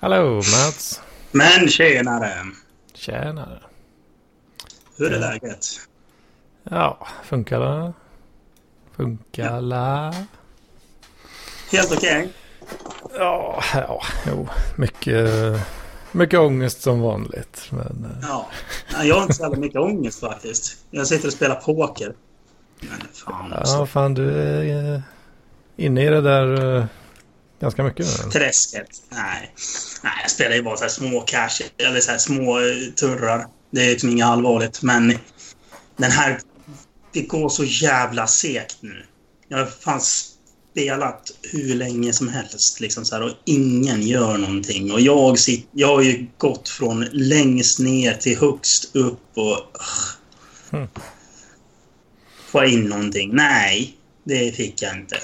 Hallå Mats. Men tjenare! Tjenare. Hur är läget? Ja, funkar det? Funkar la? Helt okej? Ja, ja, jo. Mycket, mycket ångest som vanligt. Men eh, Ja. Jag har inte så jävla mycket ångest faktiskt. Jag sitter och spelar poker. Men fan ja, fan du är eh, inne i det där eh, ganska mycket nu. Träsket? Nej. Nej, jag spelar ju bara så här små cash, eller så här små eh, turrar. Det är liksom inget allvarligt, men den här... Det går så jävla segt nu. Jag har fan spelat hur länge som helst liksom så här, och ingen gör någonting. Och jag, sit, jag har ju gått från längst ner till högst upp och... Mm. Får jag in någonting? Nej, det fick jag inte.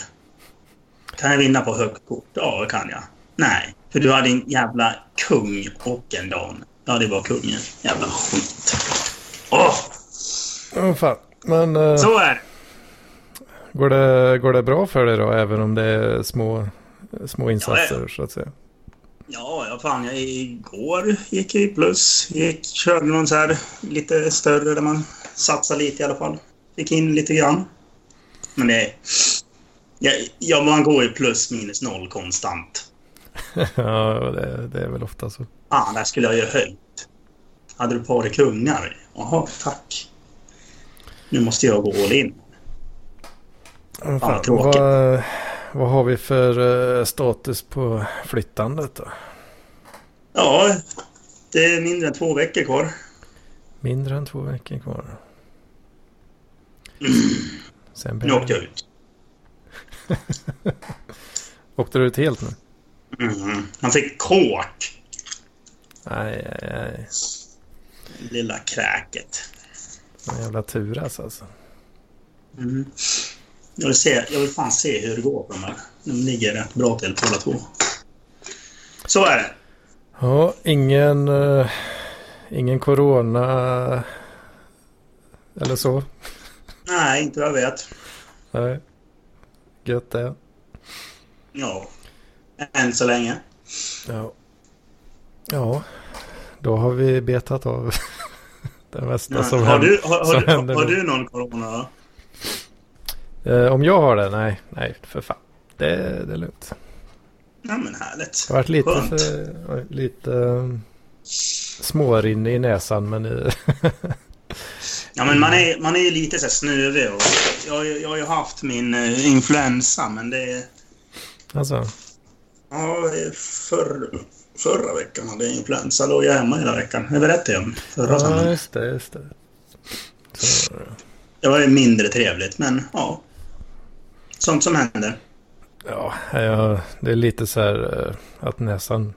Kan jag vinna på högt kort? Ja, det kan jag. Nej, för du hade en jävla kung och en dam. Ja, det var kungen. Jävla skit. Åh, Oh, fan. Men eh, så är det. går, det, går det bra för dig då? Även om det är små, små insatser så att säga. Ja, ja fan. Jag, igår gick jag i plus. Gick, körde någon så här lite större där man satsar lite i alla fall. Fick in lite grann. Men det... Ja, ja, man går ju plus minus noll konstant. ja, det, det är väl ofta så. Ah, där skulle jag ju höjt. Hade du par kungar? Jaha, tack. Nu måste jag gå all in. Oh, Fan, tråkigt. vad, vad har vi för eh, status på flyttandet då? Ja, det är mindre än två veckor kvar. Mindre än två veckor kvar. Sen Nu åkte jag ut. Åkte du ut helt nu? Mm. Han fick kort. Nej, nej, nej. Lilla kräket. En jävla turas alltså. Mm. Jag, vill se, jag vill fan se hur det går på de här. De ligger rätt bra till båda två. Så är det. Ja, ingen, eh, ingen corona eller så. Nej, inte vad jag vet. Nej. Gött det. Ja. Än så länge. Ja. Ja, då har vi betat av det mesta Ja. som, Har, du, har, som har, du, händer har nu. du någon corona? Eh, om jag har det? Nej, nej för fan. Det, det är lugnt. Ja, men härligt. Det har varit lite, Skönt. för, lite um, smårinne i näsan men i, Ja, men man är, man är ju lite så här snuvig. Och jag, jag har ju haft min eh, influensa, men det... alltså. Ja, förr, förra veckan hade jag influensa. Låg jag hemma hela veckan. Det berättade jag om förra Ja, söndagen. just det, just det. Så. Det var ju mindre trevligt, men ja. Sånt som händer. ja, jag, det är lite så här eh, att näsan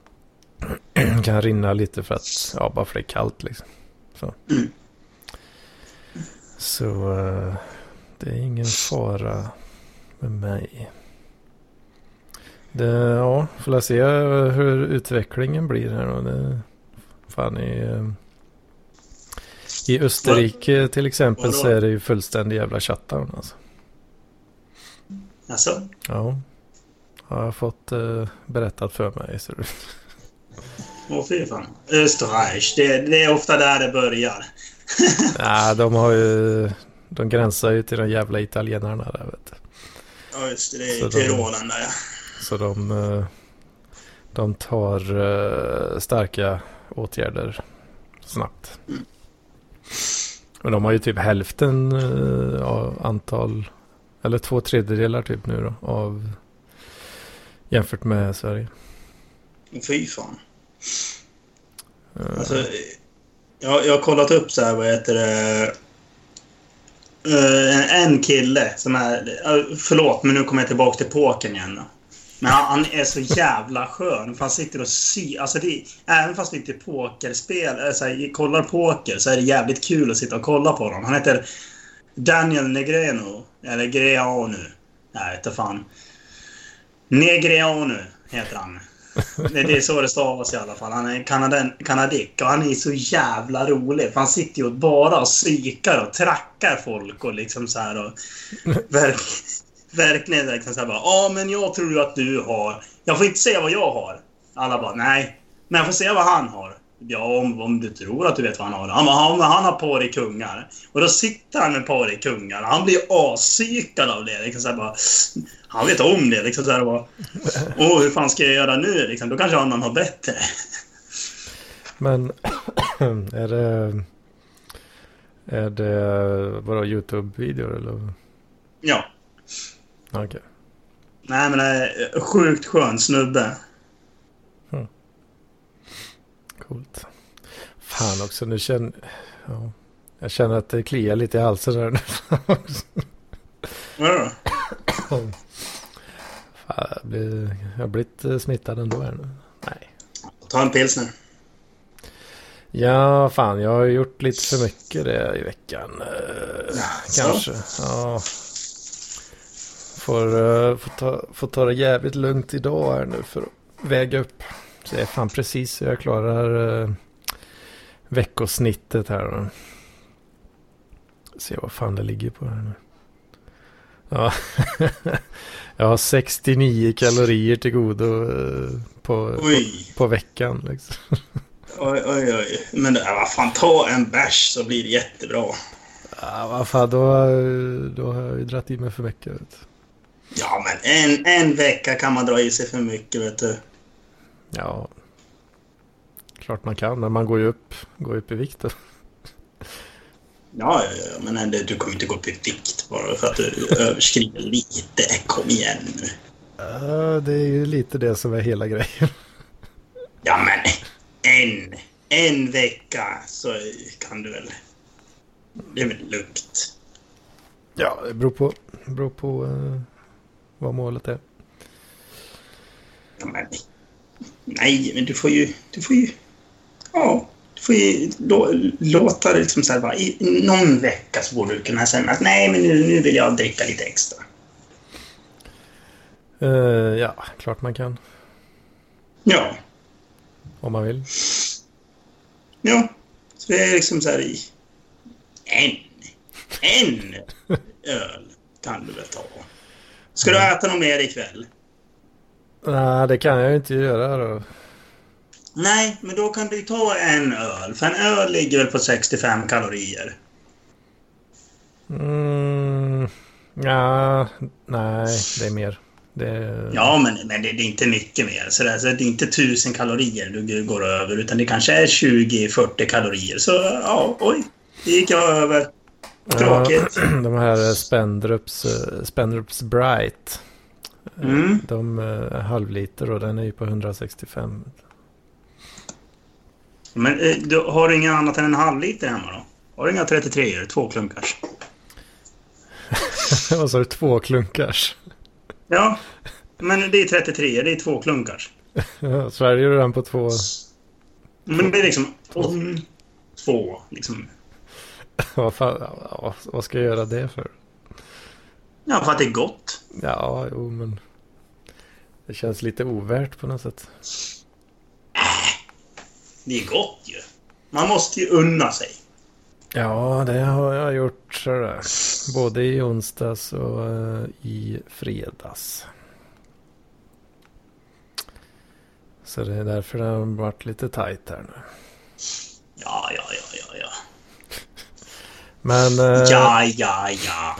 kan rinna lite för att, ja, bara för det är kallt liksom. Så, Mm. Så eh, det är ingen fara med mig. Det, ja, får jag se hur utvecklingen blir här då. Det, fan i, eh, I Österrike till exempel så är det ju fullständig jävla shutdown alltså. Alltså, Ja. Har jag fått eh, berättat för mig. Så åh fy fan. Österreich, det, det är ofta där det börjar. nej, de har ju... De gränsar ju till de jävla italienarna där vet du. Ja, just det. Det är de- Tyrolen där, ja. Så de, eh, de tar eh, starka åtgärder snabbt. Mm. Men de har ju typ hälften eh, av antal, eller två tredjedelar typ nu då, av jämfört med Sverige. Fy fan. Eh, Alltså, jag, jag har kollat upp så här, vad heter det... Uh, en kille som är... Uh, Förlåt, men nu kommer jag tillbaka till pokern igen. Då. Men han, han är så jävla skön. För han sitter och sy... Alltså det, även fast det inte är pokerspel, eller så här, kollar poker, så är det jävligt kul att sitta och kolla på honom. Han heter Daniel Negreno. Eller Greanu. Jag inte fan. Negreanu heter han. Det, det är så det stavas i alla fall. Han är kanaden, kanadick och han är så jävla rolig. För han sitter ju bara och psykar och trackar folk och liksom så här och... Verk, verkligen liksom såhär bara, ja men jag tror att du har... Jag får inte säga vad jag har. Alla bara, nej. Men jag får säga vad han har. Ja, om, om du tror att du vet vad han har. Han, han, han har par i kungar. Och då sitter han med par i kungar. Han blir aspsykad av det. Liksom så bara, han vet om det. Liksom så här bara, Åh, hur fan ska jag göra nu? Liksom, då kanske annan har bättre. Men är det... Är det bara YouTube-videor eller? Ja. Okej. Okay. Nej, men det är sjukt skön snubbe. Coolt. Fan också, nu känner... Ja, jag känner att det kliar lite i halsen där nu. Vadå? Fan, jag, blir, jag har blivit eh, smittad ändå här nu. Nej. Ta en pilsner. Ja, fan jag har gjort lite för mycket det i veckan. Ja, Kanske. Ja. Får, uh, får, ta, får ta det jävligt lugnt idag här nu för att väga upp. Så det är fan precis så jag klarar uh, veckosnittet här. Då. Se vad fan det ligger på här nu. Ja, jag har 69 kalorier till godo uh, på, på, på, veckan. Liksom. Oj, oj, oj. Men äh, vad fan, ta en bärs så blir det jättebra. Ja, vad fan, då, då har jag ju dragit i mig för mycket. Ja, men en, en vecka kan man dra i sig för mycket, vet du. Ja, klart man kan, men man går ju upp, går upp i vikt. Ja, ja, men du kommer inte gå upp i vikt bara för att du överskrider lite. Kom igen nu. Ja, det är ju lite det som är hela grejen. Ja, men en, en vecka så kan du väl... Det är väl lugnt. Ja, det beror på, beror på uh, vad målet är. Ja, men, nej, men du får ju... Du får ju... Ja, du får ju lå, låta det liksom så här bara, I någon vecka så borde du kunna säga att nej, men nu, nu vill jag dricka lite extra. Uh, ja, klart man kan. Ja. Om man vill. Ja, så det är liksom så här i... En, en öl kan du väl ta. Ska du äta något mer ikväll? Nej, det kan jag ju inte göra då. Nej, men då kan du ta en öl. För en öl ligger väl på 65 kalorier. Mm, ja, nej, det är mer. Det... Ja, men, men det, det, är inte mycket mer. Så det, så det är inte 1000 kalorier du går över, utan det kanske är 20-40 kalorier. Så ja, oj, det gick jag över. Tråkigt. Ja, de här Spendrups, Spendrups Bright. Mm. De uh, halvliter och den är ju på 165. Men uh, du, har du inget annat än en halvliter hemma då? Har du inga 33 Två klunkars? Vad sa du? Två klunkars? Ja, men det är 33. Det är två klunkars. Ja, sväljer du den på två? Men det är liksom... Um, två, liksom. vad, fan, vad ska jag göra det för? Ja, för att det är gott. Ja, jo, men... Det känns lite ovärt på något sätt. Äh, det är gott ju. Man måste ju unna sig. Ja, det har jag gjort sådär. Både i onsdags och uh, i fredags. Så det är därför det har varit lite tajt här nu. Ja, ja, ja, ja, ja. Men... Uh, ja, ja, ja.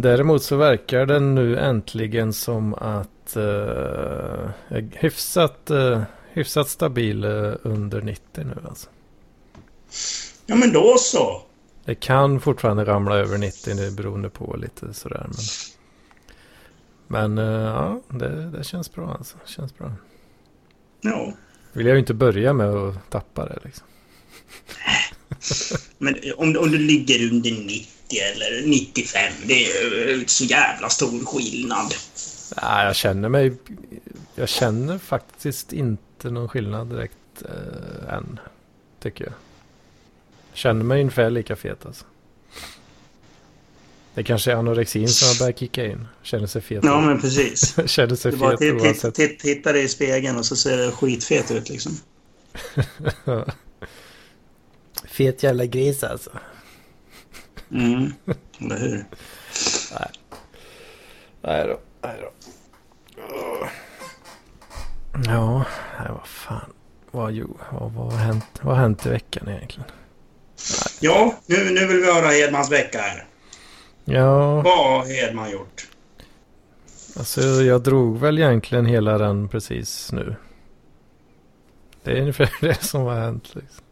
Däremot så verkar den nu äntligen som att är hyfsat, uh, hyfsat stabil under 90 nu alltså. Ja, men då så. Det kan fortfarande ramla över 90 nu beroende på lite sådär. Men, men uh, ja, det, det känns bra alltså. Känns bra. Ja. Vill jag ju inte börja med att tappa det liksom. men om, om du ligger under 90 eller 95, det är så jävla stor skillnad. Nej, jag känner mig... Jag känner faktiskt inte någon skillnad direkt äh, än. Tycker jag. Känner mig ungefär lika fet alltså. Det kanske är anorexin som har börjat kicka in. Känner sig fet. Ja, men precis. Känner sig fet oavsett. Titta dig i spegeln och så ser det skitfet ut liksom. fet jävla gris alltså. Mm, eller hur? Nej. Nej då, nej då. Ja, nej vad fan. Vad, jo, vad, vad, har hänt, vad har hänt i veckan egentligen? Ja, nu, nu vill vi höra Hedmans vecka här. Ja, Vad har Hedman gjort? alltså jag drog väl egentligen hela den precis nu. Det är ungefär det som har hänt liksom.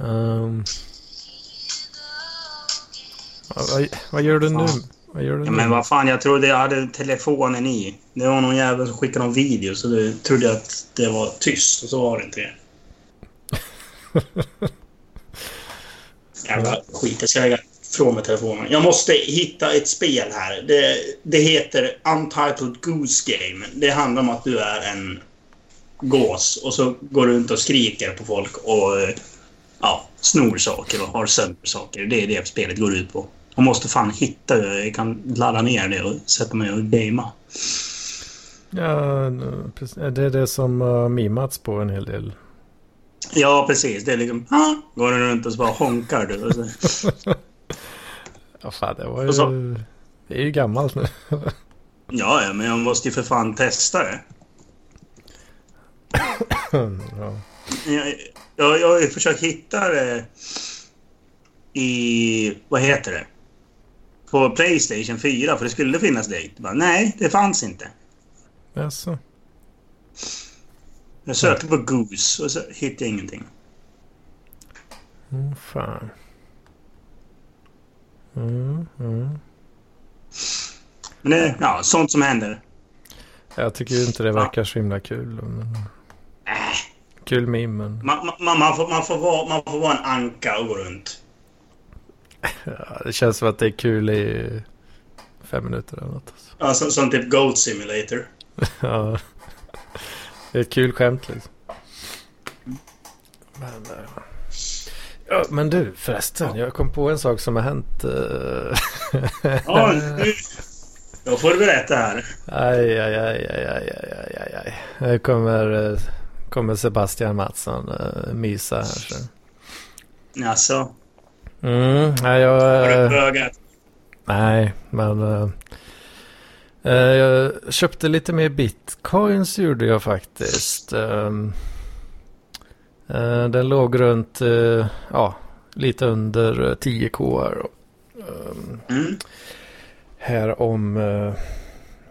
Ehm. Vad, vad gör du nu? Vad gör du Ja, nu? men vad fan, jag trodde jag hade telefonen i. Det var någon jävel som skickade någon video så då trodde jag att det var tyst och så var det inte det. Jävla skit. Jag ska lägga ifrån mig telefonen. Jag måste hitta ett spel här. Det, det heter Untitled Goose Game. Det handlar om att du är en gås och så går du runt och skriker på folk och eh, ja, snor saker och har sönder saker. Det är det spelet går ut på. Jag måste fan hitta det. Jag kan ladda ner det och sätta mig och gamea. Ja, det är det som har mimats på en hel del. Ja, precis. Det är liksom... Ah, går du runt och så bara honkar du. Ja, fan, det var Och så- ju... Det är ju gammalt nu. ja, ja, men jag måste ju för fan testa det. ja. Jag, jag, jag har försökt hitta det i... Vad heter det? På Playstation 4, för det skulle finnas det. Bara, nej, det fanns inte. Jaså? Jag sökte på Goose och så hittade jag ingenting. Mm, fan. Mm, mm. Men det ja, sånt som händer. Jag tycker inte det verkar så himla kul. Men... Äh, Kul meme, men man, man, man, får, man, får vara, man får vara en anka runt. ja, det känns som att det är kul i fem minuter eller något. Alltså. Ja, som, som typ Goat Simulator. Ja. Det är ett kul skämt liksom. Men, eh, ja, men du förresten, jag kom på en sak som har hänt. eh, Ja, nu, då får du berätta här. Aj, aj, aj, aj, aj, aj, aj. Nu kommer, eh, kommer Sebastian Mattsson uh, mysa här. Så. Jaså? Mm, nej, jag, Har du eh, bögat? nej, men eh, eh, jag köpte lite mer bitcoins gjorde jag faktiskt. Ehm, eh, den låg runt, ja, lite under eh, 10k här. Ehm, Mm. här om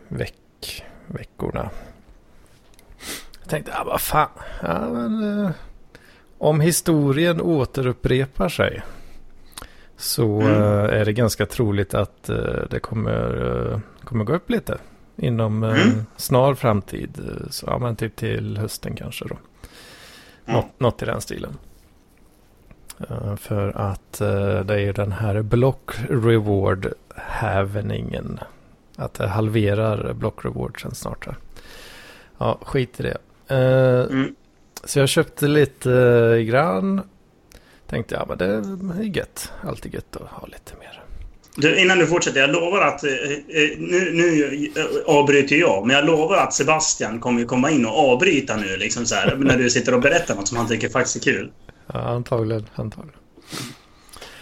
veck, veckorna. Tänkte, ja vad fan. Ja, men, eh, om historien återupprepar sig så Mm. eh, är det ganska troligt att eh, det kommer, eh, kommer gå upp lite inom Mm. snar framtid. Eh, Så, ja, men typ till hösten kanske då. Ja. Något, något i den stilen. Eh, För att det är den här block reward hävningen. Att det halverar block rewardsen snart här. Ja, skit i det. Eh, Mm. Så jag köpte lite eh, grann. Tänkte ja men det är gött. Alltid gött att ha lite mer. Du, innan du fortsätter, jag lovar att... eh, Nu, nu avbryter jag, men jag lovar att Sebastian kommer komma in och avbryta nu, liksom så här, när du sitter och berättar något som han tycker faktiskt är kul. Ja, antagligen, antagligen.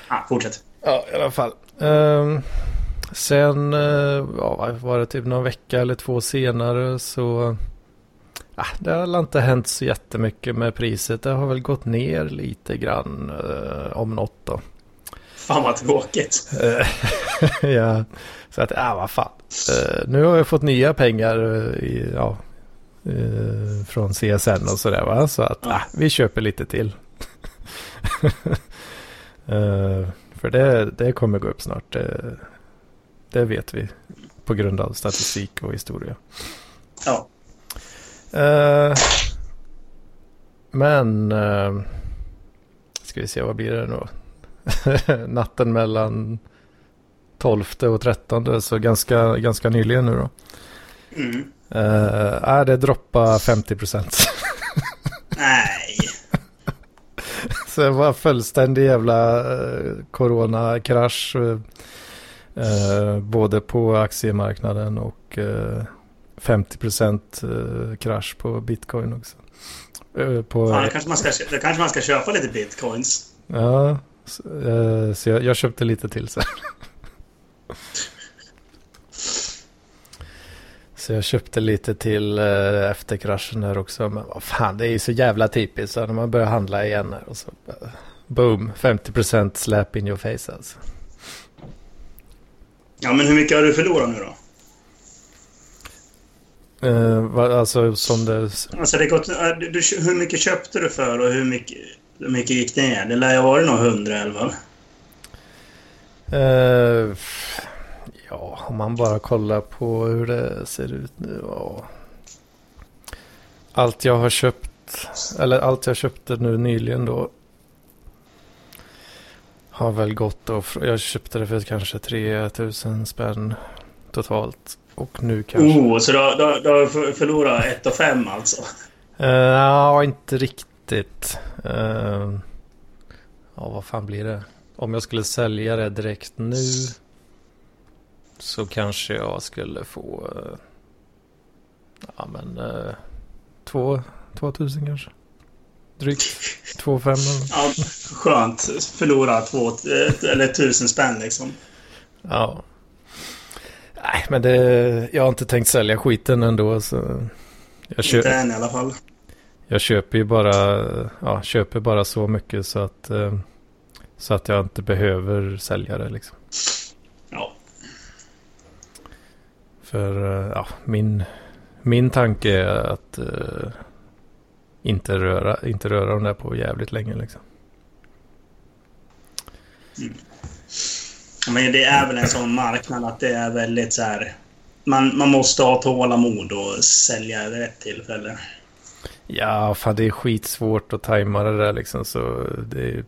Ah, fortsätt. Ja, i alla fall. Ehm, sen, ja, var det typ någon vecka eller två senare så... Ah, det har inte hänt så jättemycket med priset. Det har väl gått ner lite grann eh, om något då. Fan vad tråkigt. Eh, ja, så att, ja vad fan. Eh, nu har jag fått nya pengar i, ja, från CSN och sådär va. Så att Ja. ah, vi köper lite till. För det, det kommer gå upp snart. Det, det vet vi. På grund av statistik och historia. Ja. Eh, men eh, ska vi se vad blir det nu? Natten mellan 12 och 13 så ganska, ganska nyligen nu då. Mm. Uh, det droppa 50 procent. Nej. så det var fullständig jävla uh, coronakrasch. Uh, uh, både på aktiemarknaden och uh, 50 procent uh, krasch på bitcoin också. Uh, på, då, kanske man ska, då kanske man ska köpa lite bitcoins. Ja, så, uh, så jag, jag köpte lite till sen. Så jag köpte lite till eh, efter kraschen här också. Men vad fan, det är ju så jävla typiskt. Så när man börjar handla igen här och så boom, 50% slap in your face alltså. Ja, men hur mycket har du förlorat nu då? Eh, vad- alltså som det... Alltså, det gått, äh, du, du, hur mycket köpte du för och hur mycket, hur mycket gick det ner? Det lär ju ha varit nog 100 eller vad? Eh, ja, om man bara kollar på hur det ser ut nu. Ja. Allt jag har köpt, eller allt jag köpte nu nyligen då. Har väl gått då, jag köpte det för kanske 3000 spänn totalt. Och nu kanske... Oh, så du har, du, har- förlorat 1 och 5 alltså? Ja, inte riktigt. Eh, ja, vad fan blir det? Om jag skulle sälja det direkt nu så kanske jag skulle få eh, ja, men uh, två, 2000 kanske. Drygt 2 5 Ja, skönt. Förlora två, eller tusen spänn liksom. Ja. Nej, men det, jag har inte tänkt sälja skiten ändå. Så jag, kö, Inte än i alla fall. Jag köper ju bara, ja, köper bara så mycket så att, eh, så att jag inte behöver sälja det liksom. Ja. För eh, ja, min, min tanke är att eh, inte, röra, inte röra dem där på jävligt länge liksom. Liksom. Men det är väl en sån marknad att det är väldigt så här... Man, man måste ha tålamod och sälja vid rätt tillfälle. Ja, fan det är skitsvårt att tajma det där liksom. Så det är,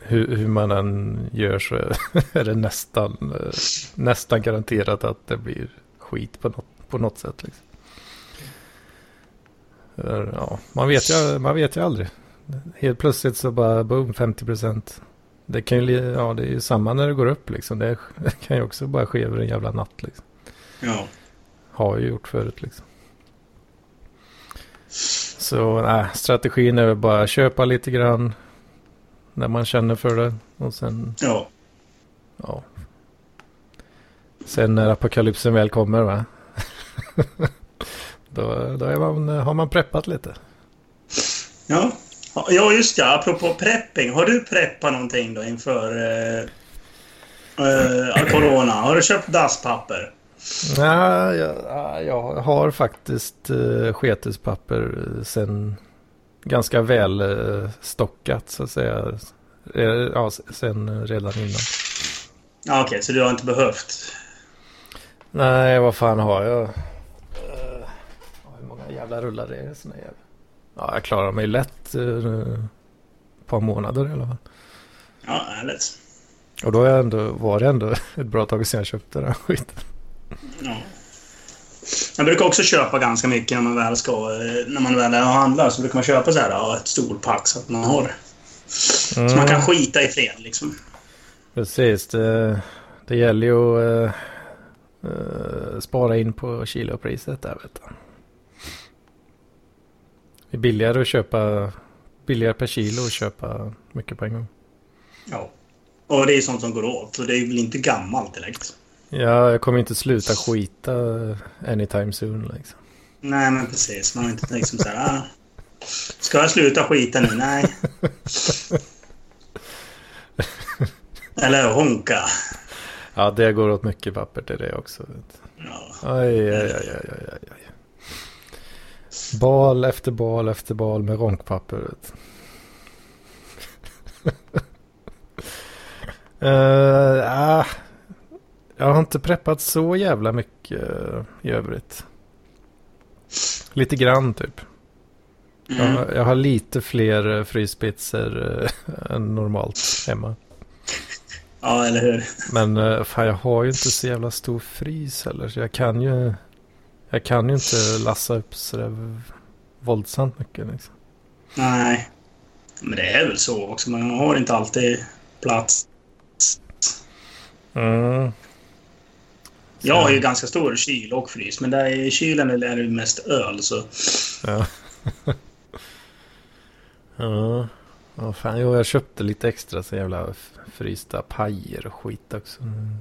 hur, hur man än gör så är det nästan, eh, nästan garanterat att det blir skit på något, på något sätt. Liksom. Eh, ja, man, vet ju, man vet ju aldrig. Helt plötsligt så bara boom, 50 procent. Det kan ju, ja det är ju samma när det går upp liksom. Det, kan ju också bara ske över en jävla natt liksom. Ja. Har ju gjort förut liksom. Så nej, strategin är väl bara köpa lite grann. När man känner för det. Och sen, Ja. ja. Sen när apokalypsen väl kommer va. då då man, har man preppat lite. Ja. Ja, just ja. Apropå prepping. Har du preppat någonting då inför eh, eh, corona? Har du köpt dasspapper? Nej, jag, ja, jag har faktiskt uh, sketuspapper eh, sen ganska väl eh, stockat så att säga. Eh, ja, sen redan innan. Okej, så du har inte behövt? Nej, vad fan har jag? Hur många jävla rullar är det? Såna jävla? Ja, jag klarar mig lätt uh, ett par månader i alla fall. Ja, härligt. Och då jag ändå, var det ändå ett bra tag sedan jag köpte den skiten. Ja. Jag brukar också köpa ganska mycket när man väl ska... eh, När man väl handlar så brukar man köpa så här, ett stort pack så att man har det. Så man kan skita i fred liksom. Precis, det, det gäller ju att uh, uh, spara in på kilopriset där vet du. Det är billigare att köpa, billigare per kilo att köpa mycket på en gång. Ja. Och det är sånt som går åt. Och det är väl inte gammalt direkt. Ja, jag kommer inte sluta skita anytime soon liksom. Nej, men precis. Man har inte liksom så här... Ah, ska jag sluta skita nu? Nej. Eller honka. Ja, det går åt mycket papper till det också. Ja. Aj, aj, aj, aj, aj, aj. Bal efter bal efter bal med ronkpapper. Uh, ah, jag har inte preppat så jävla mycket uh, i övrigt. Lite grann typ. Jag, Mm. har- jag har lite fler uh, fryspizzor uh, än normalt hemma. ja, eller hur? Men uh, fan, jag har ju inte så jävla stor frys heller. Så jag kan ju, jag kan ju inte lassa upp sådär våldsamt mycket. Liksom. Nej. Men det är väl så också. Man har inte alltid plats. Mm. Jag har ju ganska stor kyl och frys, men där i kylen är det mest öl. Så Ja. ja. Ja, fan, jo, jag köpte lite extra så jävla frysta pajer och skit också. Mm.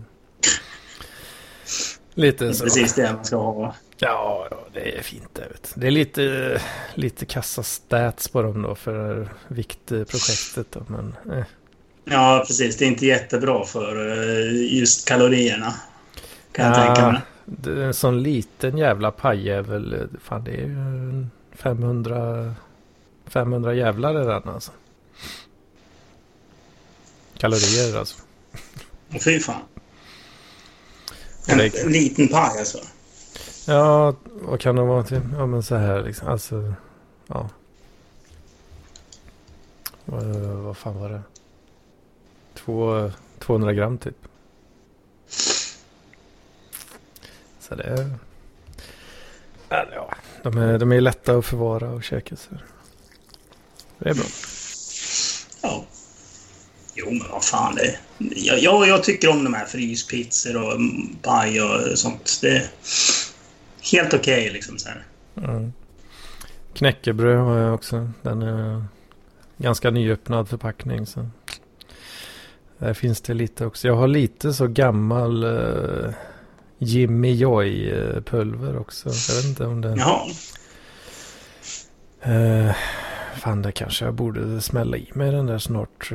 Lite så. precis det man ska ha. Ja, ja, det är fint det. Vet. Det är lite, lite kassa stats på dem då för viktprojektet. Då, men eh. Ja, precis. Det är inte jättebra för eh, just kalorierna. Kan jag tänka mig. det är en sån liten jävla pajjävel. Fan, det är ju en 500, 500 jävlar i den alltså. Kalorier alltså. Fy fan. En, en liten paj alltså. Ja, vad kan det vara till? Ja, men så här liksom. Alltså, ja. Vad, vad fan var det? Två, 200 gram typ. Så det är... Ja, de är, de är lätta att förvara och käka så. Det är bra. Ja. Jo, men vad fan. Det, jag, jag, jag tycker om de här fryspizzor och paj och sånt. Det helt okej liksom så här. Mm. Knäckebröd har jag också. Den är ganska nyöppnad förpackning. Så. Där finns det lite också. Jag har lite så gammal uh, Jimmy Joy eh, också. Jag vet inte om det... Jaha. Eh, fan, det kanske jag borde smälla i mig den där snart.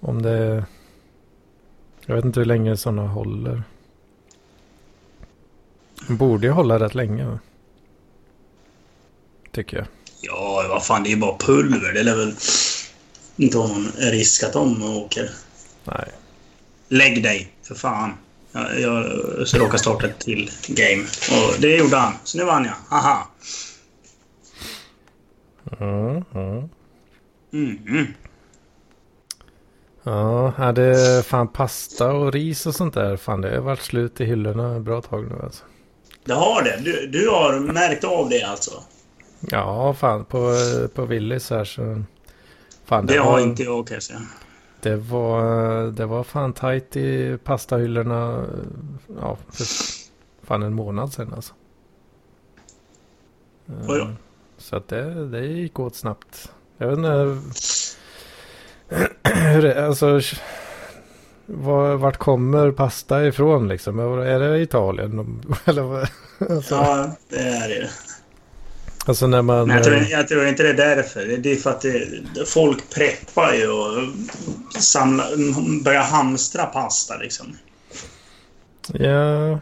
om det... Jag vet inte hur länge sådana håller. Borde ju hålla rätt länge. Tycker jag. Ja, vad fan. Det är ju bara pulver. Det lär väl inte vara någon risk att de åker. Nej. Lägg dig, för fan. Jag, jag råkade starta ett till game. Och det gjorde han. Så nu vann jag. Haha. Mm, mm. Mm. Ja, är fan pasta och ris och sånt där. Fan, det har varit slut i hyllorna ett bra tag nu alltså. Det har det. Du, du har märkt av det alltså? Ja, fan på, på Willys här så... Fan, Det var, har inte jag kan jag säga. Det var, det var fan tajt i pastahyllorna. Ja, för fan en månad sedan alltså. Oj då. Eh, Så att det, det gick åt snabbt. Jag vet inte. Hur det, alltså. Var, vart kommer pasta ifrån liksom? Är det Italien? Eller? Alltså, Ja, det är det. alltså när man... Men jag tror, jag tror inte det är därför. Det är för att det, folk preppar ju och samlar, börjar hamstra pasta liksom. Ja.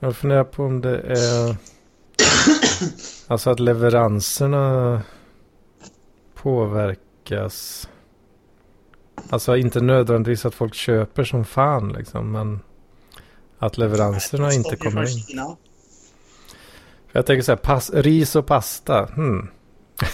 Jag funderar på om det är... Alltså att leveranserna påverkas. Alltså inte nödvändigtvis att folk köper som fan liksom. Men att leveranserna inte kommer in. Jag tänker så här, pas, ris och pasta. Hmm.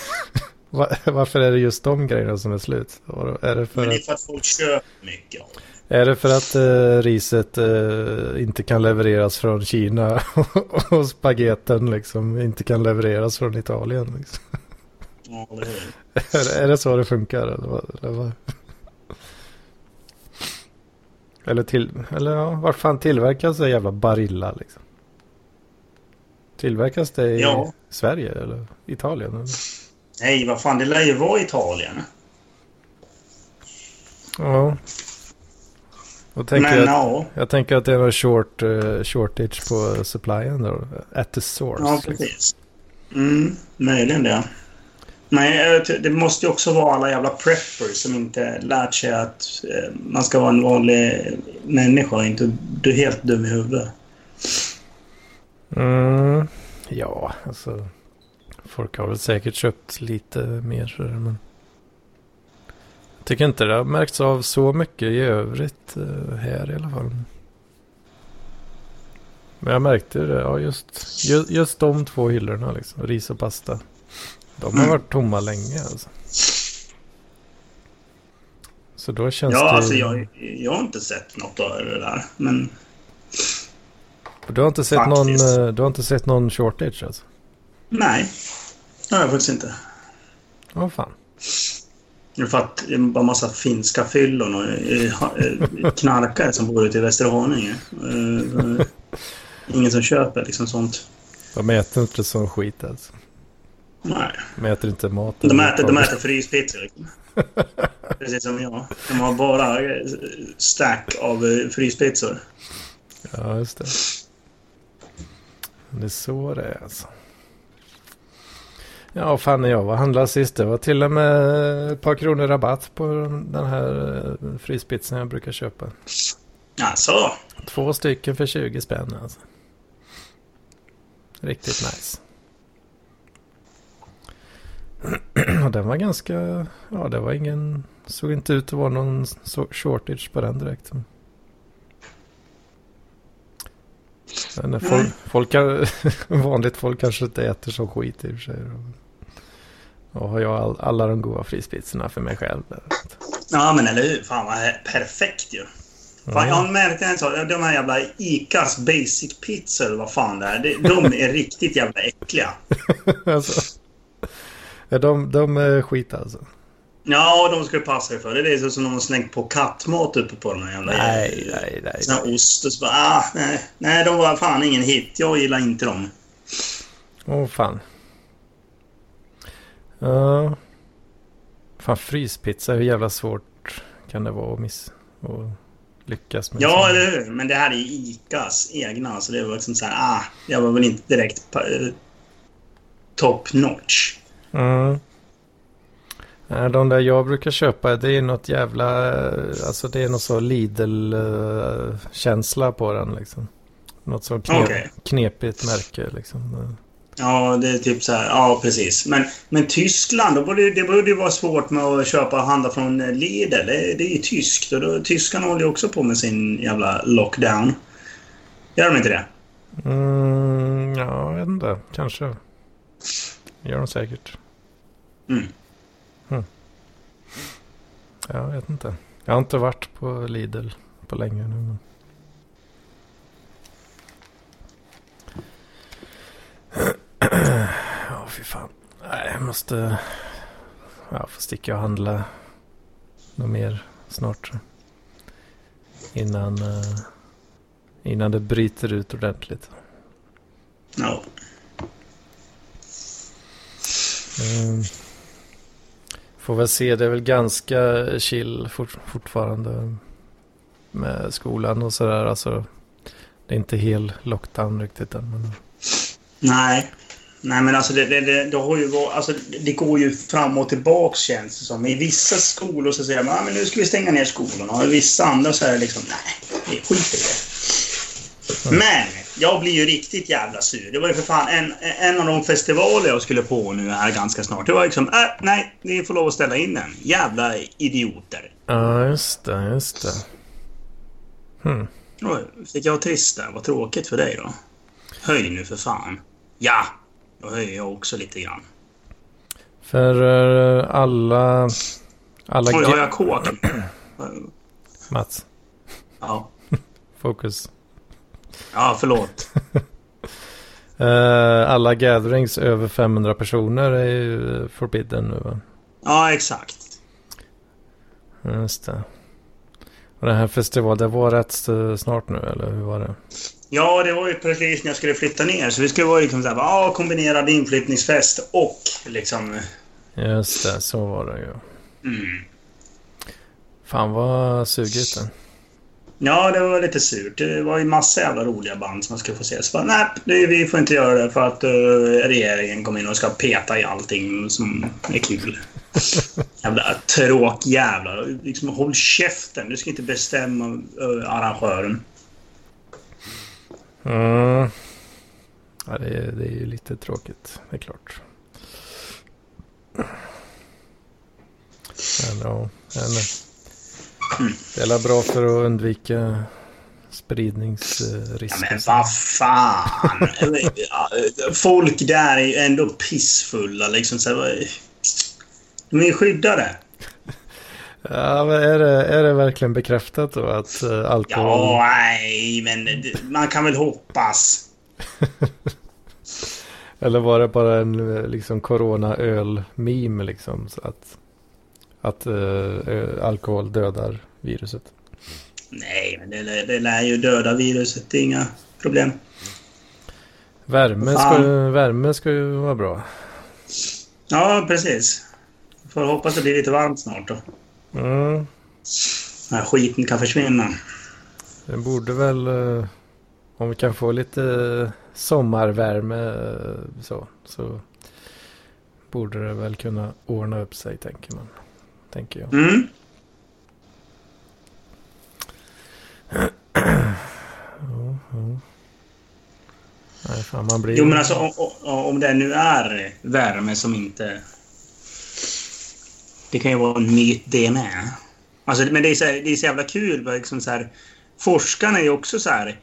Va- Varför är det just de grejerna som är slut? Är det för Men det är att, för att folk köper mycket. är det för att eh, riset eh, inte kan levereras från Kina och spageten liksom inte kan levereras från Italien? Liksom? Ja, det är Är, är det så det funkar? Eller vad? Eller, vad? Eller, till, eller ja, vart fan tillverkas det jävla Barilla liksom? Tillverkas det i Ja. Sverige eller Italien? Eller? Nej, vad fan. Det lär ju vara Italien. Ja. Och tänker Men jag, ja. jag tänker att det är någon short, eh, shortage på supplyen då. At the source. Ja, liksom. precis. Mm, möjligen det. Nej, det måste ju också vara alla jävla preppers som inte lärt sig att eh, man ska vara en vanlig människa och inte du är helt dum i huvudet. Mm, ja, alltså. Folk har väl säkert köpt lite mer. Men jag tycker inte det har märkts av så mycket i övrigt eh, här i alla fall. Men jag märkte det. Ja, just, just, just de två hyllorna liksom. Ris och pasta. De har varit tomma länge alltså. Så då känns Ja, det... alltså jag, jag har inte sett något av det där. Men Du har inte sett någon, Faktiskt. eh, du har inte sett någon shortage alltså? nej, det har jag faktiskt inte. Åh fan. Det är för att det bara massa finska fyllon och eh, eh, knarkare som bor ute i Västerhaninge. Ingen som köper liksom sånt. De äter inte sån skit alltså. Nej. De äter inte mat. De äter, de äter fryspizzor. Liksom. Precis som jag. De har bara eh, stack av eh, fryspizzor. Ja, just det. Det är så det är alltså. Ja, fan när jag var handlade sist. Det var till och med ett par kronor rabatt på den här eh, frispitsen jag brukar köpa. Alltså. Två stycken för 20 spänn alltså. Riktigt nice. Den var ganska, ja det var ingen, såg inte ut att vara någon shortage på den direkt. Men folk, folk vanligt folk kanske inte äter så skit i och för sig. Och har jag all, alla de goda frispizzorna för mig själv. Ja, men eller hur? Fan vad perfekt ju. Fan, jag har märkt en sak. De här jävla Icas Basic Pizza eller vad fan det är. De är riktigt jävla äckliga. alltså, ja, de, de är skit alltså. Ja, de ska du passa dig för. Det är så som de har slängt på kattmat uppe på de här jävla... Nej, nej, nej. Sån här ost och så bara, ah, nej, nej, de var fan ingen hit. Jag gillar inte dem. Åh fan. Ja. fan fryspizza, hur jävla svårt kan det vara att miss... Och lyckas med? Ja, eller hur? Men det här är ju Icas egna, så det var liksom så här, ah, jag var väl inte direkt eh, top notch. Mm. Nej, de där jag brukar köpa, det är något jävla... eh, Alltså det är något så Lidl-känsla på den liksom. Något så knep, Okej. knepigt märke liksom. Ja, det är typ så här. Ja, precis. Men, men Tyskland, då borde, det- borde ju vara svårt med att köpa och handla från eh, Lidl. Det, det är ju tyskt. Och då, tyskarna håller ju också på med sin jävla lockdown. Gör de inte det? Mm, ja, jag vet inte. Kanske. Gör de säkert. Mm. Ja, jag vet inte. Jag har inte varit på Lidl på länge nu. Men... Ja, fy fan. Nej, jag måste... Ja, får sticka och handla något mer snart. Innan, eh, innan det bryter ut ordentligt. Ja. Mm. Får väl se, det är väl ganska chill fort, fortfarande med skolan och sådär. Alltså, det är inte hel lockdown riktigt än. Men... Nej. Nej, men alltså det, det, det, det, har ju varit, alltså det går ju fram och tillbaks känns det som. I vissa skolor så säger man ah, men nu ska vi stänga ner skolorna. Och i vissa andra så är det liksom nej, det är skit i det. Men jag blir ju riktigt jävla sur. Det var ju för fan en, en av de festivaler jag skulle på nu här ganska snart. Det var liksom äh, nej, ni får lov att ställa in den. Jävla idioter. Ja, just det, just det. Hmm. Oj, fick jag trist där? Vad tråkigt för dig då. Höj nu för fan. Ja, då höjer jag också lite grann. För eh, alla... Alla Oj, har jag kåk? Mats, Ja. fokus. Ja, förlåt. Eh, alla gatherings över 500 personer är ju forbidden nu va? Ja, exakt. Just det. Och den här festivalen, det var rätt eh, snart nu eller hur var det? Ja, det var ju precis när jag skulle flytta ner. Så vi skulle vara liksom såhär, ja, kombinerad inflyttningsfest och liksom... Just det, så var det ju. Mm. Fan vad sugigt det. Ja, det var lite surt. Det var ju massa jävla roliga band som man skulle få se. Så bara, nej, det, vi får inte göra det för att eh, regeringen kommer in och ska peta i allting som är kul. jävla tråkjävlar. Liksom, håll käften. Du ska inte bestämma uh, arrangören. Mm. Ja, det, är, det är ju lite tråkigt, det är klart. Men ja, men, Mm. det är bra för att undvika Ja, spridningsrisker. men vad fan! Ja, Folk där är ju ändå pissfulla liksom. Så här, de är ju skyddade. Ja, men är det, är det verkligen bekräftat då att uh, alkohol... Ja, nej, men man kan väl hoppas. Eller var det bara en eh, liksom corona-öl-meme liksom? Så att att eh, ö- alkohol dödar viruset. Nej, men det, lär- det lär ju döda viruset. Det är inga problem. Värme ska, Fan. värme ska ju vara bra. Ja, precis. Får hoppas det blir lite varmt snart då. Mm. Den här skiten kan försvinna. Det borde väl... eh, om vi kan få lite sommarvärme eh, så, så borde det väl kunna ordna upp sig tänker man. Tänker jag. Mm. Ja. Nej, fan man blir... Jo, men alltså om, om- det nu är värme som inte... Det kan ju vara en myt det med. Alltså, men det är så, det är så jävla kul. Liksom så här, forskarna är ju också så här...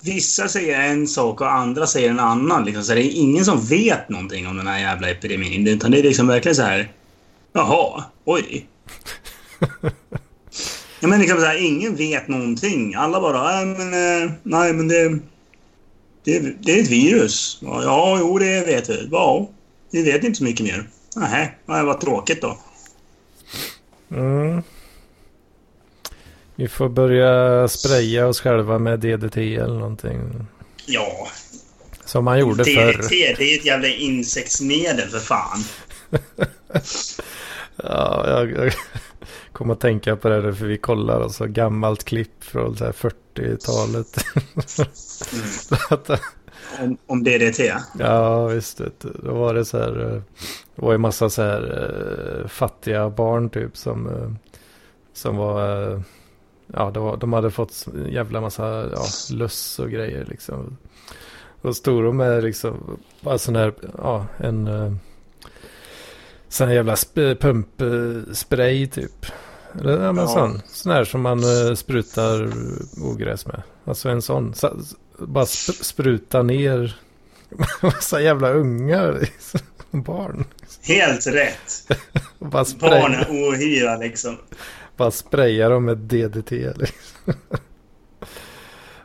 Vissa säger en sak och andra säger en annan. Liksom. Så det är ingen som vet någonting om den här jävla epidemin. Utan det är liksom verkligen så här... Jaha, oj. Ja, men liksom så här, ingen vet någonting. Alla bara, nej men, eh, nej, men det, det, det är ett virus. Ja, jo, det vet vi. Ja, vi vet inte så mycket mer. Nej, vad tråkigt då. Mm. Vi får börja spraya oss själva med DDT eller någonting. Ja, Som man gjorde förr. DDT, det är ett jävla insektsmedel för fan. Ja, jag, jag kom att tänka på det för vi kollar alltså gammalt klipp från så här 40-talet. Mm. Att, Om, om DDT. ja, visst. Då var det så här. eh, Det var ju massa så här eh, fattiga barn typ som, eh, som var. eh, Ja, det var, de hade fått en jävla massa ja, löss och grejer liksom. Och stod de med liksom, bara sån här, ja, en eh, sån här jävla sp- pumpspray typ. Eller ja, men Ja. sån, sån här som man eh, sprutar ogräs med. Alltså en sån, så, bara sp- spruta ner massa jävla ungar, liksom. barn. Helt rätt. Bara Barn spraya, är ohyra liksom. bara spraya dem med DDT liksom.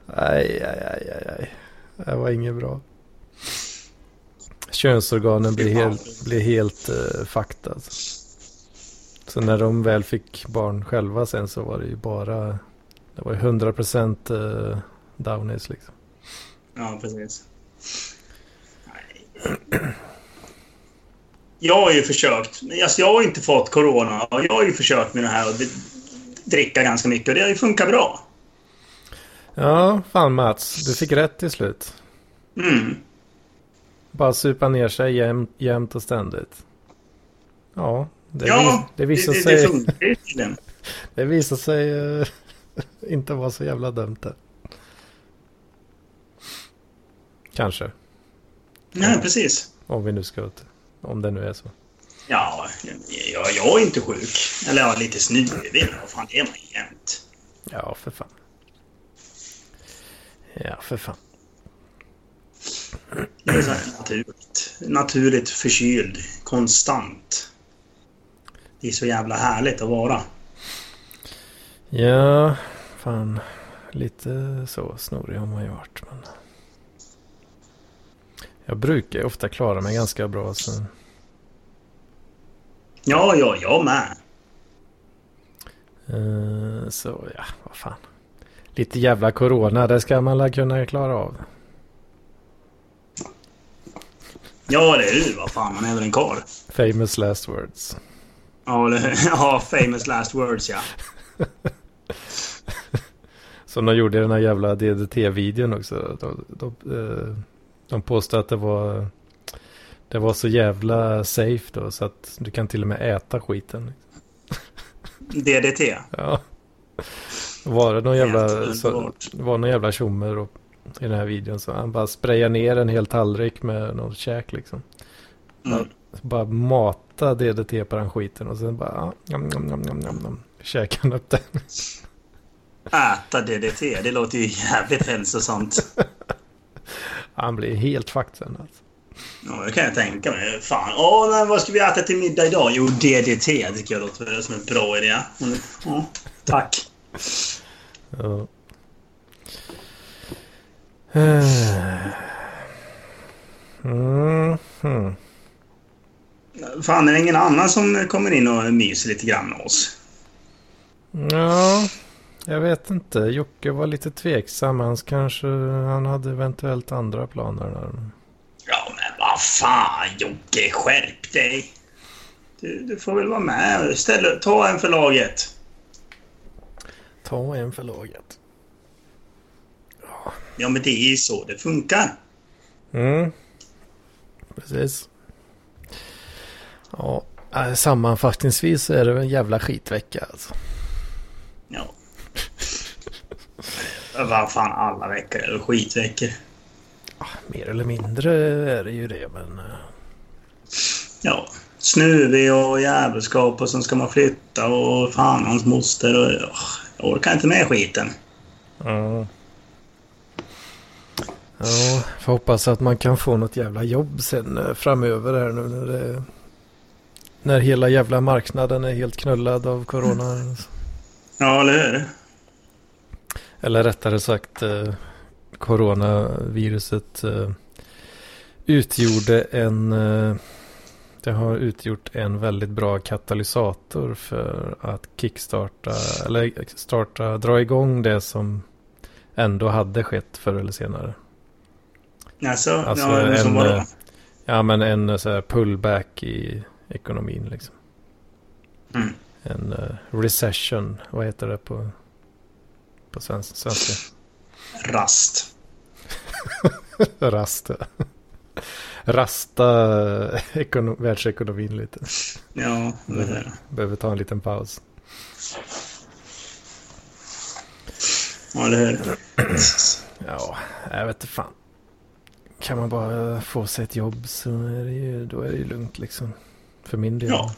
Aj, aj, aj, aj, aj. Det var inget bra. Könsorganen blir helt, blir helt uh, fucked alltså. Så när de väl fick barn själva sen så var det ju bara, det var ju 100% uh, downies liksom. Ja, precis. Nej. Jag har ju försökt. Alltså, jag har inte fått corona. och Jag har ju försökt med det här och dricka ganska mycket och det har ju funkat bra. Ja, fan Mats, du fick rätt till slut. Mm. Bara supa ner sig jämt, jämt och ständigt. Ja, det, Ja, vis, det visar det, sig, det funkar ju tydligen. det visar sig eh, inte vara så jävla dumt det. Kanske, Nej, precis. om vi nu ska, om det nu är så. Ja, jag, jag är inte sjuk. Eller ja, lite snuvig. Vad fan, det är man jämt. Ja, för fan. Ja, för fan. Det är så här naturligt. Naturligt förkyld. Konstant. Det är så jävla härligt att vara. Ja, fan. Lite så snorig har man ju varit. Men... Jag brukar ofta klara mig ganska bra. Så... Ja, ja, jag med. Eh, så ja, vad fan. Lite jävla corona, det ska man väl kunna klara av. Ja, det är du. Vad fan, man är väl en karl. Famous last words. Ja, det, ja, famous last words, ja. Som de gjorde i den här jävla DDT-videon också. De, de, eh, de påstod att det var, det var så jävla safe då så att du kan till och med äta skiten. DDT. Ja. Var det någon jävla, så, var någon jävla tjomme då i den här videon så han bara sprayar ner en hel tallrik med något käk liksom. Mm. Bara mata DDT på den skiten och sen bara ja, njam, njam, njam, njam, njam, njam. käkar han upp den. Äta DDT, det låter ju jävligt hälsosamt. Han blir helt fucked sen alltså. Ja, det kan jag tänka mig. Fan, åh, nej, vad ska vi äta till middag idag? Jo, DDT tycker jag låter som en bra idé. Mm, Ja, tack. Ja. Mm, hmm. Fan, är det ingen annan som kommer in och myser lite grann med oss? Ja, jag vet inte. Jocke var lite tveksam. Han kanske, han hade eventuellt andra planer där. Ja, men vad fan Jocke, skärp dig! Du, du får väl vara med. Ställ, ta en för laget. Ta en för laget. Ja. Men det är ju så det funkar. Mm. Precis. Ja, äh, sammanfattningsvis är det en jävla skitvecka alltså. Ja. Vad fan, alla veckor väl skitveckor. Ja, mer eller mindre är det ju det, men... äh, Ja. Snuvig och jävelskap och sen ska man flytta och fan hans moster och... Jag orkar inte med skiten. Ja. Ja, får hoppas att man kan få något jävla jobb sen eh, framöver här nu när det... När hela jävla marknaden är helt knullad av corona. Ja, eller hur? Eller rättare sagt eh, coronaviruset eh, utgjorde en... Eh, det har utgjort en väldigt bra katalysator för att kickstarta eller starta, dra igång det som ändå hade skett förr eller senare. Alltså, Alltså, ja, som en, vadå? eh, Ja men en eh, så här pullback i ekonomin liksom. Mm. En eh, recession, vad heter det på, på svensk, svenska? Rast. Rasta. Rasta ekono- världsekonomin lite. Ja, eller hur? Behöver ta en liten paus. Ja, eller hur? Ja, jag vet inte fan. Kan man bara få sig ett jobb så är det ju, då är det ju lugnt liksom. För min del. Ja.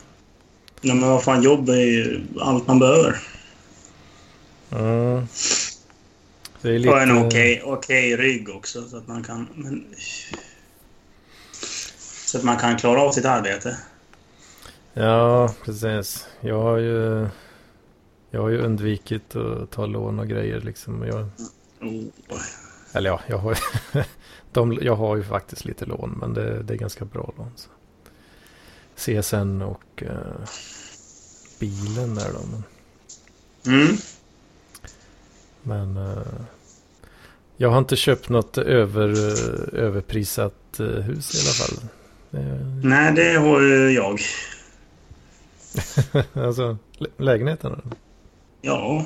Ja, men vad fan, jobb är ju allt man behöver. Mm. Det är Och en lite... okej okej rygg också, så att man kan... Men... Så att man kan klara av sitt arbete. Ja, precis. Jag har ju... Jag har ju undvikit att ta lån och grejer liksom. Jag, Oh. eller ja, jag har, ju- de, jag har ju faktiskt lite lån. Men det, det är ganska bra lån. Så. CSN och eh, bilen där då. Men, Mm. men eh, jag har inte köpt något över, överprisat eh, hus i alla fall. Det, Nej, det har ju jag. alltså lä- lägenheten. Ja,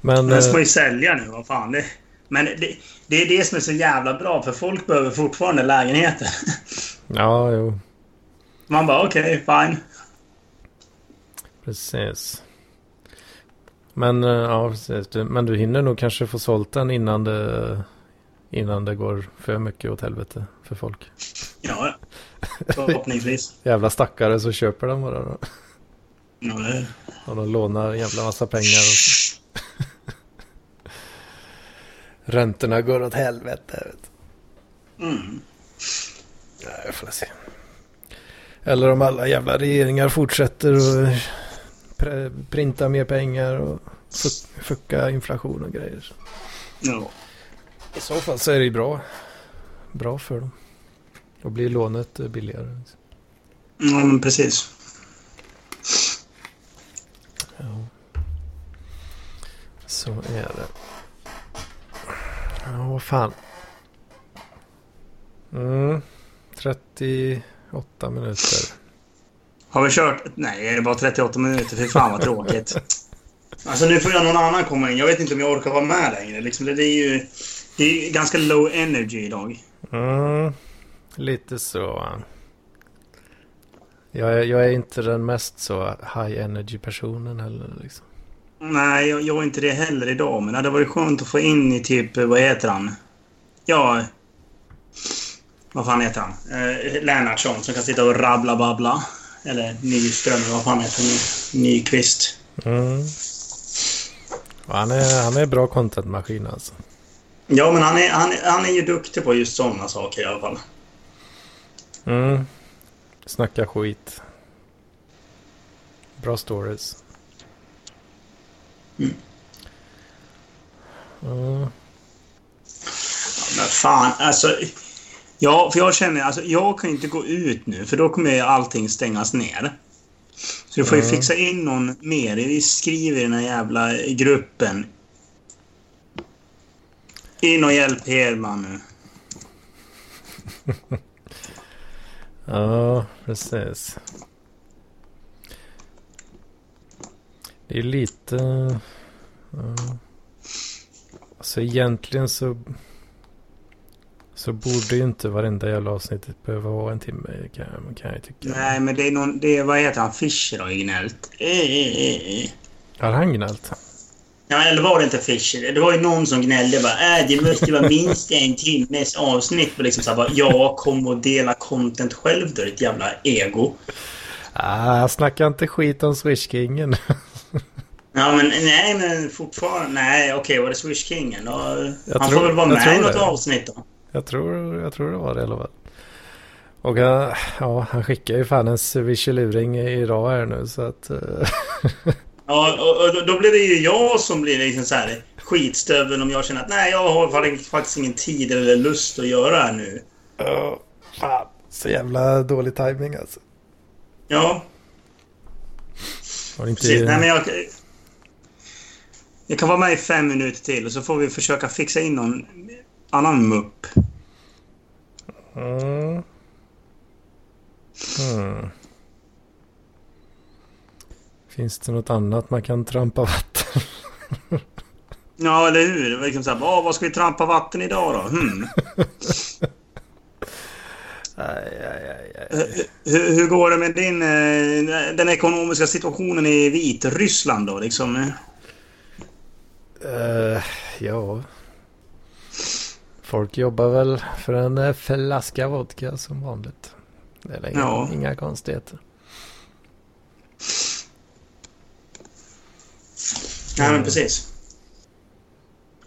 Men... den ska eh, ju sälja nu. Vad fan. Det... Men det, det är det som är så jävla bra, för folk behöver fortfarande lägenheter. ja, jo. Man bara okej, fine. Precis. Men eh, ja, precis. Men du hinner nog kanske få sålt den innan det, innan det går för mycket åt helvete för folk. Ja, förhoppningsvis. Jävla stackare så köper den bara då. Ja, det... Och de lånar en jävla massa pengar. Och så. Räntorna går åt helvete. Vet. du. Mm. Ja, jag får se. Eller om alla jävla regeringar fortsätter att pre- printa mer pengar och fuck- fucka inflation och grejer. Ja. I så fall så är det ju bra. Bra för dem. Och blir lånet billigare. ja, men precis. Ja. Så är det. Ja, vad fan. Mm. 38 minuter. Har vi kört? Nej, det är bara 38 minuter. Fy fan vad tråkigt. Alltså nu får jag någon annan komma in. Jag vet inte om jag orkar vara med längre. Liksom, det, det är ju det är ganska low energy idag. Mm. Lite så. Jag är, jag är inte den mest så high energy personen heller. Liksom. Nej, jag, jag är inte det heller idag. Men det hade varit skönt att få in i typ, vad heter han? Ja... Vad fan heter han? Eh, Lennartsson som kan sitta och rabbla babbla. Eller Nyström, vad fan heter han? Nyqvist. Mm. Han, är, han är bra contentmaskin alltså. Ja, men han är, han, är- han är ju duktig på just sådana saker i alla fall. Mm. Snacka skit. Bra stories. Mm. Men fan, alltså... Ja, för jag känner alltså jag kan inte gå ut nu för då kommer allting stängas ner. Så du får ju Mm. fixa in någon mer. Vi skriver i den här jävla gruppen. In och hjälp Hedman nu. Ja, precis. Det är lite... Ja. Så egentligen så... Så borde ju inte varenda jävla avsnitt behöva vara en timme kan, kan jag tycka. Nej, men det är någon... Det är, vad heter han? Fischer har ju gnällt. Eh, eh. Har han gnällt? Ja, eller var det inte Fischer? Det var ju någon som gnällde bara äh, det måste vara minst en timmes avsnitt. Och liksom så här, bara, ja, kom och dela content själv då, ditt jävla ego. Ah, jag snackar inte skit om Swishkingen. Ja, men nej, men fortfarande... Nej, okej, okay, var det Swish Kingen? Då, Jag han tror- får väl vara jag med i något det. avsnitt då. Jag tror, jag tror det var det i alla fall. Och han, ja, han skickar ju fan en swisheluring idag här nu så att... eh, Ja, och, och då- blir det ju jag som blir liksom så här skitstöveln om jag känner att nej, jag har fa- faktiskt ingen tid eller lust att göra det här nu. Ja, fan. Så jävla dålig timing alltså. Ja, inte... precis. Nej, men jag... Jag kan vara med i fem minuter till och så får vi försöka fixa in någon annan mupp. Mm. Hmm. Finns det något annat man kan trampa vatten? Ja, eller hur? Liksom så här, "Åh, vad ska vi trampa vatten idag då? Hmm. Aj, aj, aj, aj. Hur, hur går det med din, eh, den ekonomiska situationen i Vitryssland då? Liksom? Eh, ja. Folk jobbar väl för en eh, flaska vodka som vanligt. Det är inga, Ja. inga konstigheter. Nej, men precis.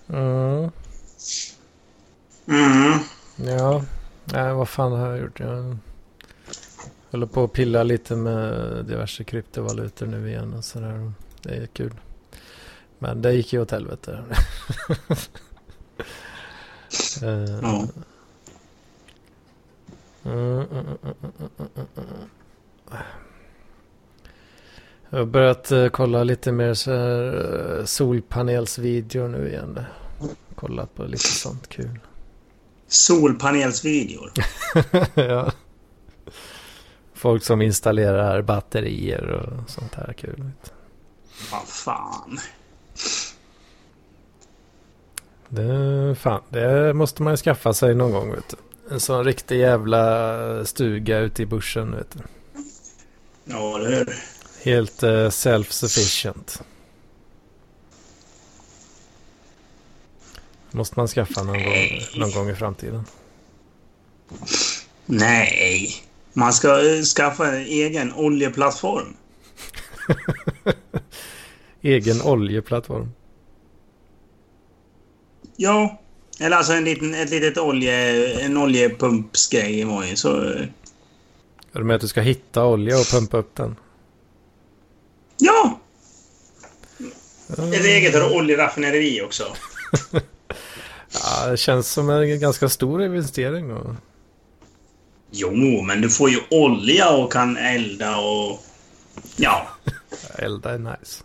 Mm. Mm. Ja, Nej, vad fan har jag gjort? Jag håller på att pilla lite med diverse kryptovalutor nu igen och sådär. Det är kul. Men det gick ju åt helvete. Ja. Jag har börjat eh, kolla lite mer så här, eh, solpanelsvideor nu igen. Kolla på lite sånt kul. Solpanelsvideor. ja. Folk som installerar batterier och sånt här kul. Vad fan. Det, fan, det måste man ju skaffa sig någon gång. Vet du. En sån riktig jävla stuga ute i bushen. Vet du. Ja, eller hur? Helt eh, self-sufficient. Måste man skaffa någon gång, någon gång i framtiden. Nej. Man ska skaffa en egen oljeplattform. Egen oljeplattform. Ja. Eller alltså en liten, ett litet olje, en oljepumpsgrej var ju så... Är det med att du ska hitta olja och pumpa upp den? Ja! Ett eget oljeraffinaderi också. Ja, det känns som en ganska stor investering. Då. Jo, men du får ju olja och kan elda och... Ja. Elda är nice.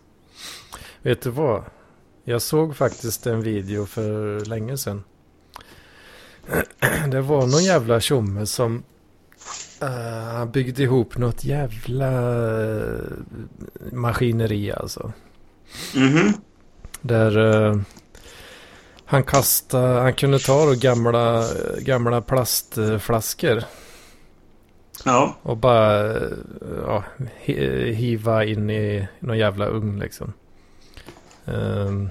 Vet du vad? Jag såg faktiskt en video för länge sedan. Det var någon jävla tjomme som eh, han byggde ihop något jävla eh, maskineri alltså. Mhm. Där eh, han kastade, han kunde ta då gamla, gamla plastflaskor Ja. och bara eh, ja, hi- hiva in i någon jävla ugn liksom. Ehm,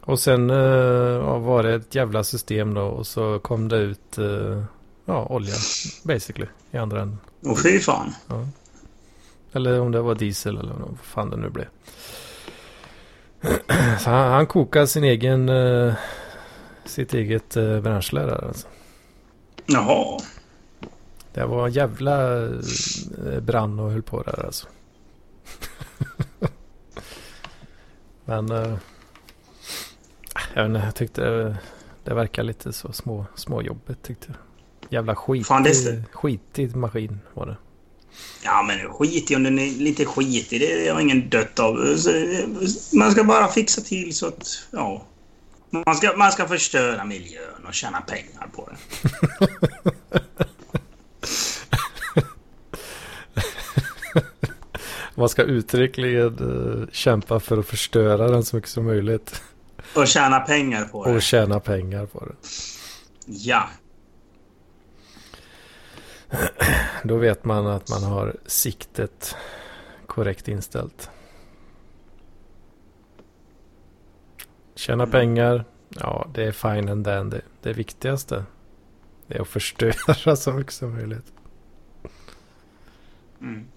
och sen ja, var det ett jävla system då och så kom det ut eh, ja, olja basically i andra änden. Och fy fan. Ja. Eller om det var diesel eller vad fan det nu blev. Så han, han kokade sin egen, eh, sitt eget eh, bränsle där alltså. Jaha. Det var en jävla brann och höll på där alltså. Men eh, jag, inte, jag tyckte det, det verkar lite så små, småjobbigt tyckte jag. Jävla skit, Fan, det skitig maskin var det. Ja, men skit i om den är lite skitig. Det har ingen dött av. Man ska bara fixa till så att... Ja. Man ska, man ska förstöra miljön och tjäna pengar på det. Man ska uttryckligen uh, kämpa för att förstöra den så mycket som möjligt. Och tjäna pengar på det. Och tjäna pengar på det. Ja. Då vet man att man har siktet korrekt inställt. Tjäna pengar, ja det är fine and. Det, det viktigaste det är att förstöra så mycket som möjligt. Mm.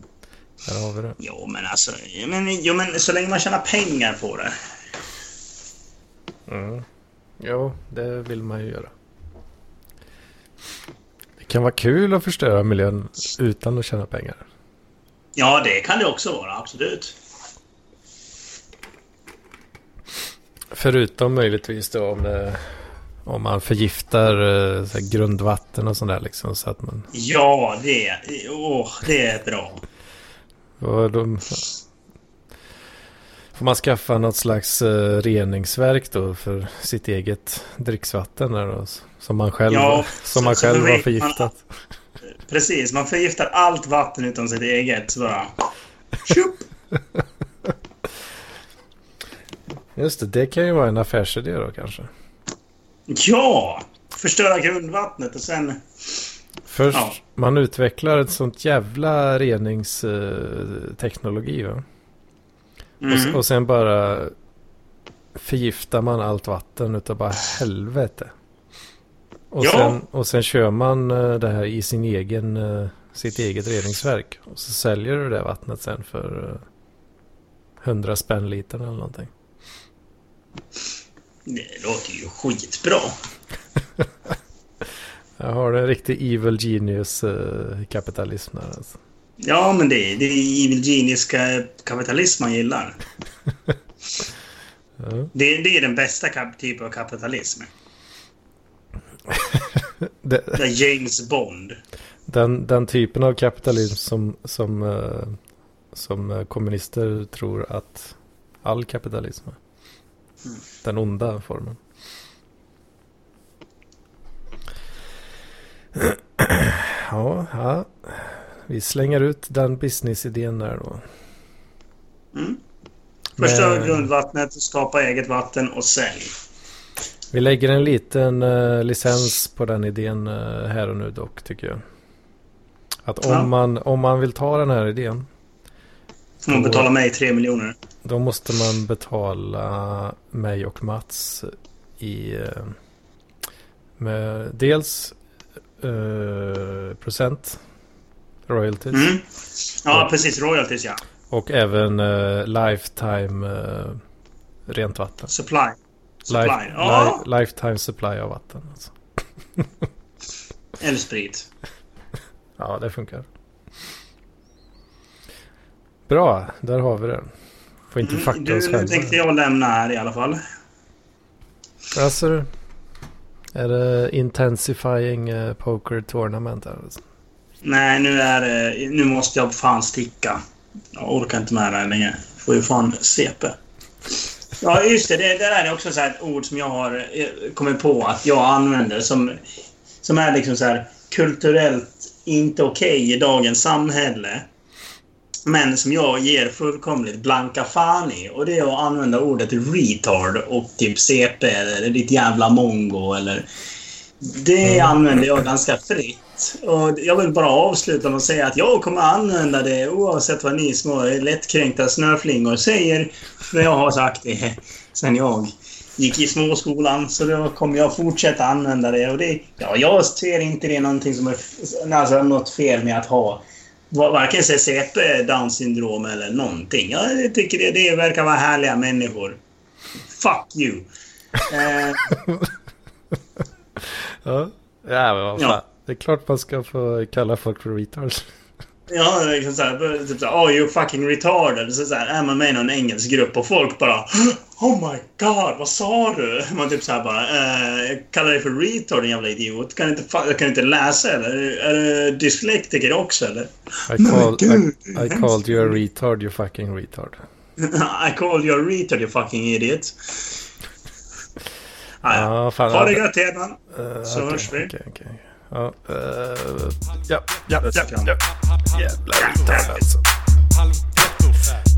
Där har vi det. Jo, men alltså... Jo men, jo, men så länge man tjänar pengar på det. Mm. Jo, det vill man ju göra. Det kan vara kul att förstöra miljön utan att tjäna pengar. Ja, det kan det också vara. Absolut. Förutom möjligtvis då om, det, om man förgiftar eh, så här, grundvatten och sånt där liksom. Så att man, Ja, det... Åh, det är bra. Då, får man skaffa något slags eh, reningsverk då för sitt eget dricksvatten där då, som man själv, Ja, som man själv har förgiftat. Precis, man förgiftar allt vatten utom sitt eget. Så bara... Tjup! Just det, det kan ju vara en affärsidé då kanske. Ja! Förstöra grundvattnet och sen... Först, Ja. man utvecklar ett sånt jävla reningsteknologi va? Och, Mm. och sen bara förgiftar man allt vatten utav bara helvete. Och, Ja. sen, och sen kör man eh, det här i sin egen, eh, sitt eget reningsverk. Och så säljer du det vattnet sen för eh, 100 spänn litern eller någonting. Det låter ju skitbra. Jag har en riktig evil genius eh, kapitalism där alltså. Ja, men det, är- det är evil genius kapitalism man gillar. Ja. Det, det är den bästa typen av kapitalism. Det, Det är James Bond. Den, den typen av kapitalism som, som, eh, som eh, kommunister tror att all kapitalism är. Mm. Den onda formen. Ja, ja, vi slänger ut den businessidén där då. Mm. Förstör Men- grundvattnet, skapa eget vatten och sälj. Vi lägger en liten eh, licens på den idén eh, här och nu dock tycker jag. Att om, Ja. man, om man vill ta den här idén Får man betala mig tre miljoner. Då måste man betala mig och Mats i eh, med dels eh, procent royalties Mm. Ja, Ja. precis. Royalties, ja. och även eh, lifetime eh, rent vatten. Supply. Supply. Life, ja, li, lifetime supply av vatten. Alltså. eller sprit. Ja, det funkar. Bra, där har vi det. Får inte Mm, fucka du, oss nu själva. tänkte jag lämna här i alla fall. Alltså, är det intensifying eh, poker tournament? Alltså? Nej, nu är det... Nu måste jag fan sticka. Jag orkar inte med det här längre. Får ju fan CP. Ja, just det. Det, det där är också så här ett ord som jag har eh, kommit på att jag använder som, som är liksom så här kulturellt inte okej i dagens samhälle. Men som jag ger fullkomligt blanka fan i. Och det är att använda ordet retard och typ CP eller ditt jävla mongo eller... Det använder jag ganska fritt. Och jag vill bara avsluta med att säga att jag kommer använda det oavsett vad ni små lättkränkta snöflingor säger. För jag har sagt det sen jag gick i småskolan. Så då kommer jag fortsätta använda det. Och det ja, jag ser inte det någonting som är alltså, något fel med att ha varken CP, down syndrom eller någonting. Jag tycker det, det verkar vara härliga människor. Fuck you. Eh, Ja, ja men vad fan. Ja. Det är klart man ska få kalla folk för retards. Ja, liksom såhär, typ såhär, oh you fucking retarded. Så såhär, är man med i någon engelsk grupp och folk bara Oh my god, vad sa du? Man typ såhär bara, eh, kallar dig för retard din jävla idiot. Kan du inte, kan du inte läsa eller? Är du dyslektiker också eller? I, call, I, I called you a retard, you fucking retard. I called you a retard you fucking idiot. Ah, ja. Fan. Ha det gött Hedman. eh, så okej, hörs vi. okej, okej. Ja, uh, ja, ja, ja, ja. Jävla uttal alltså. Halv gettofan.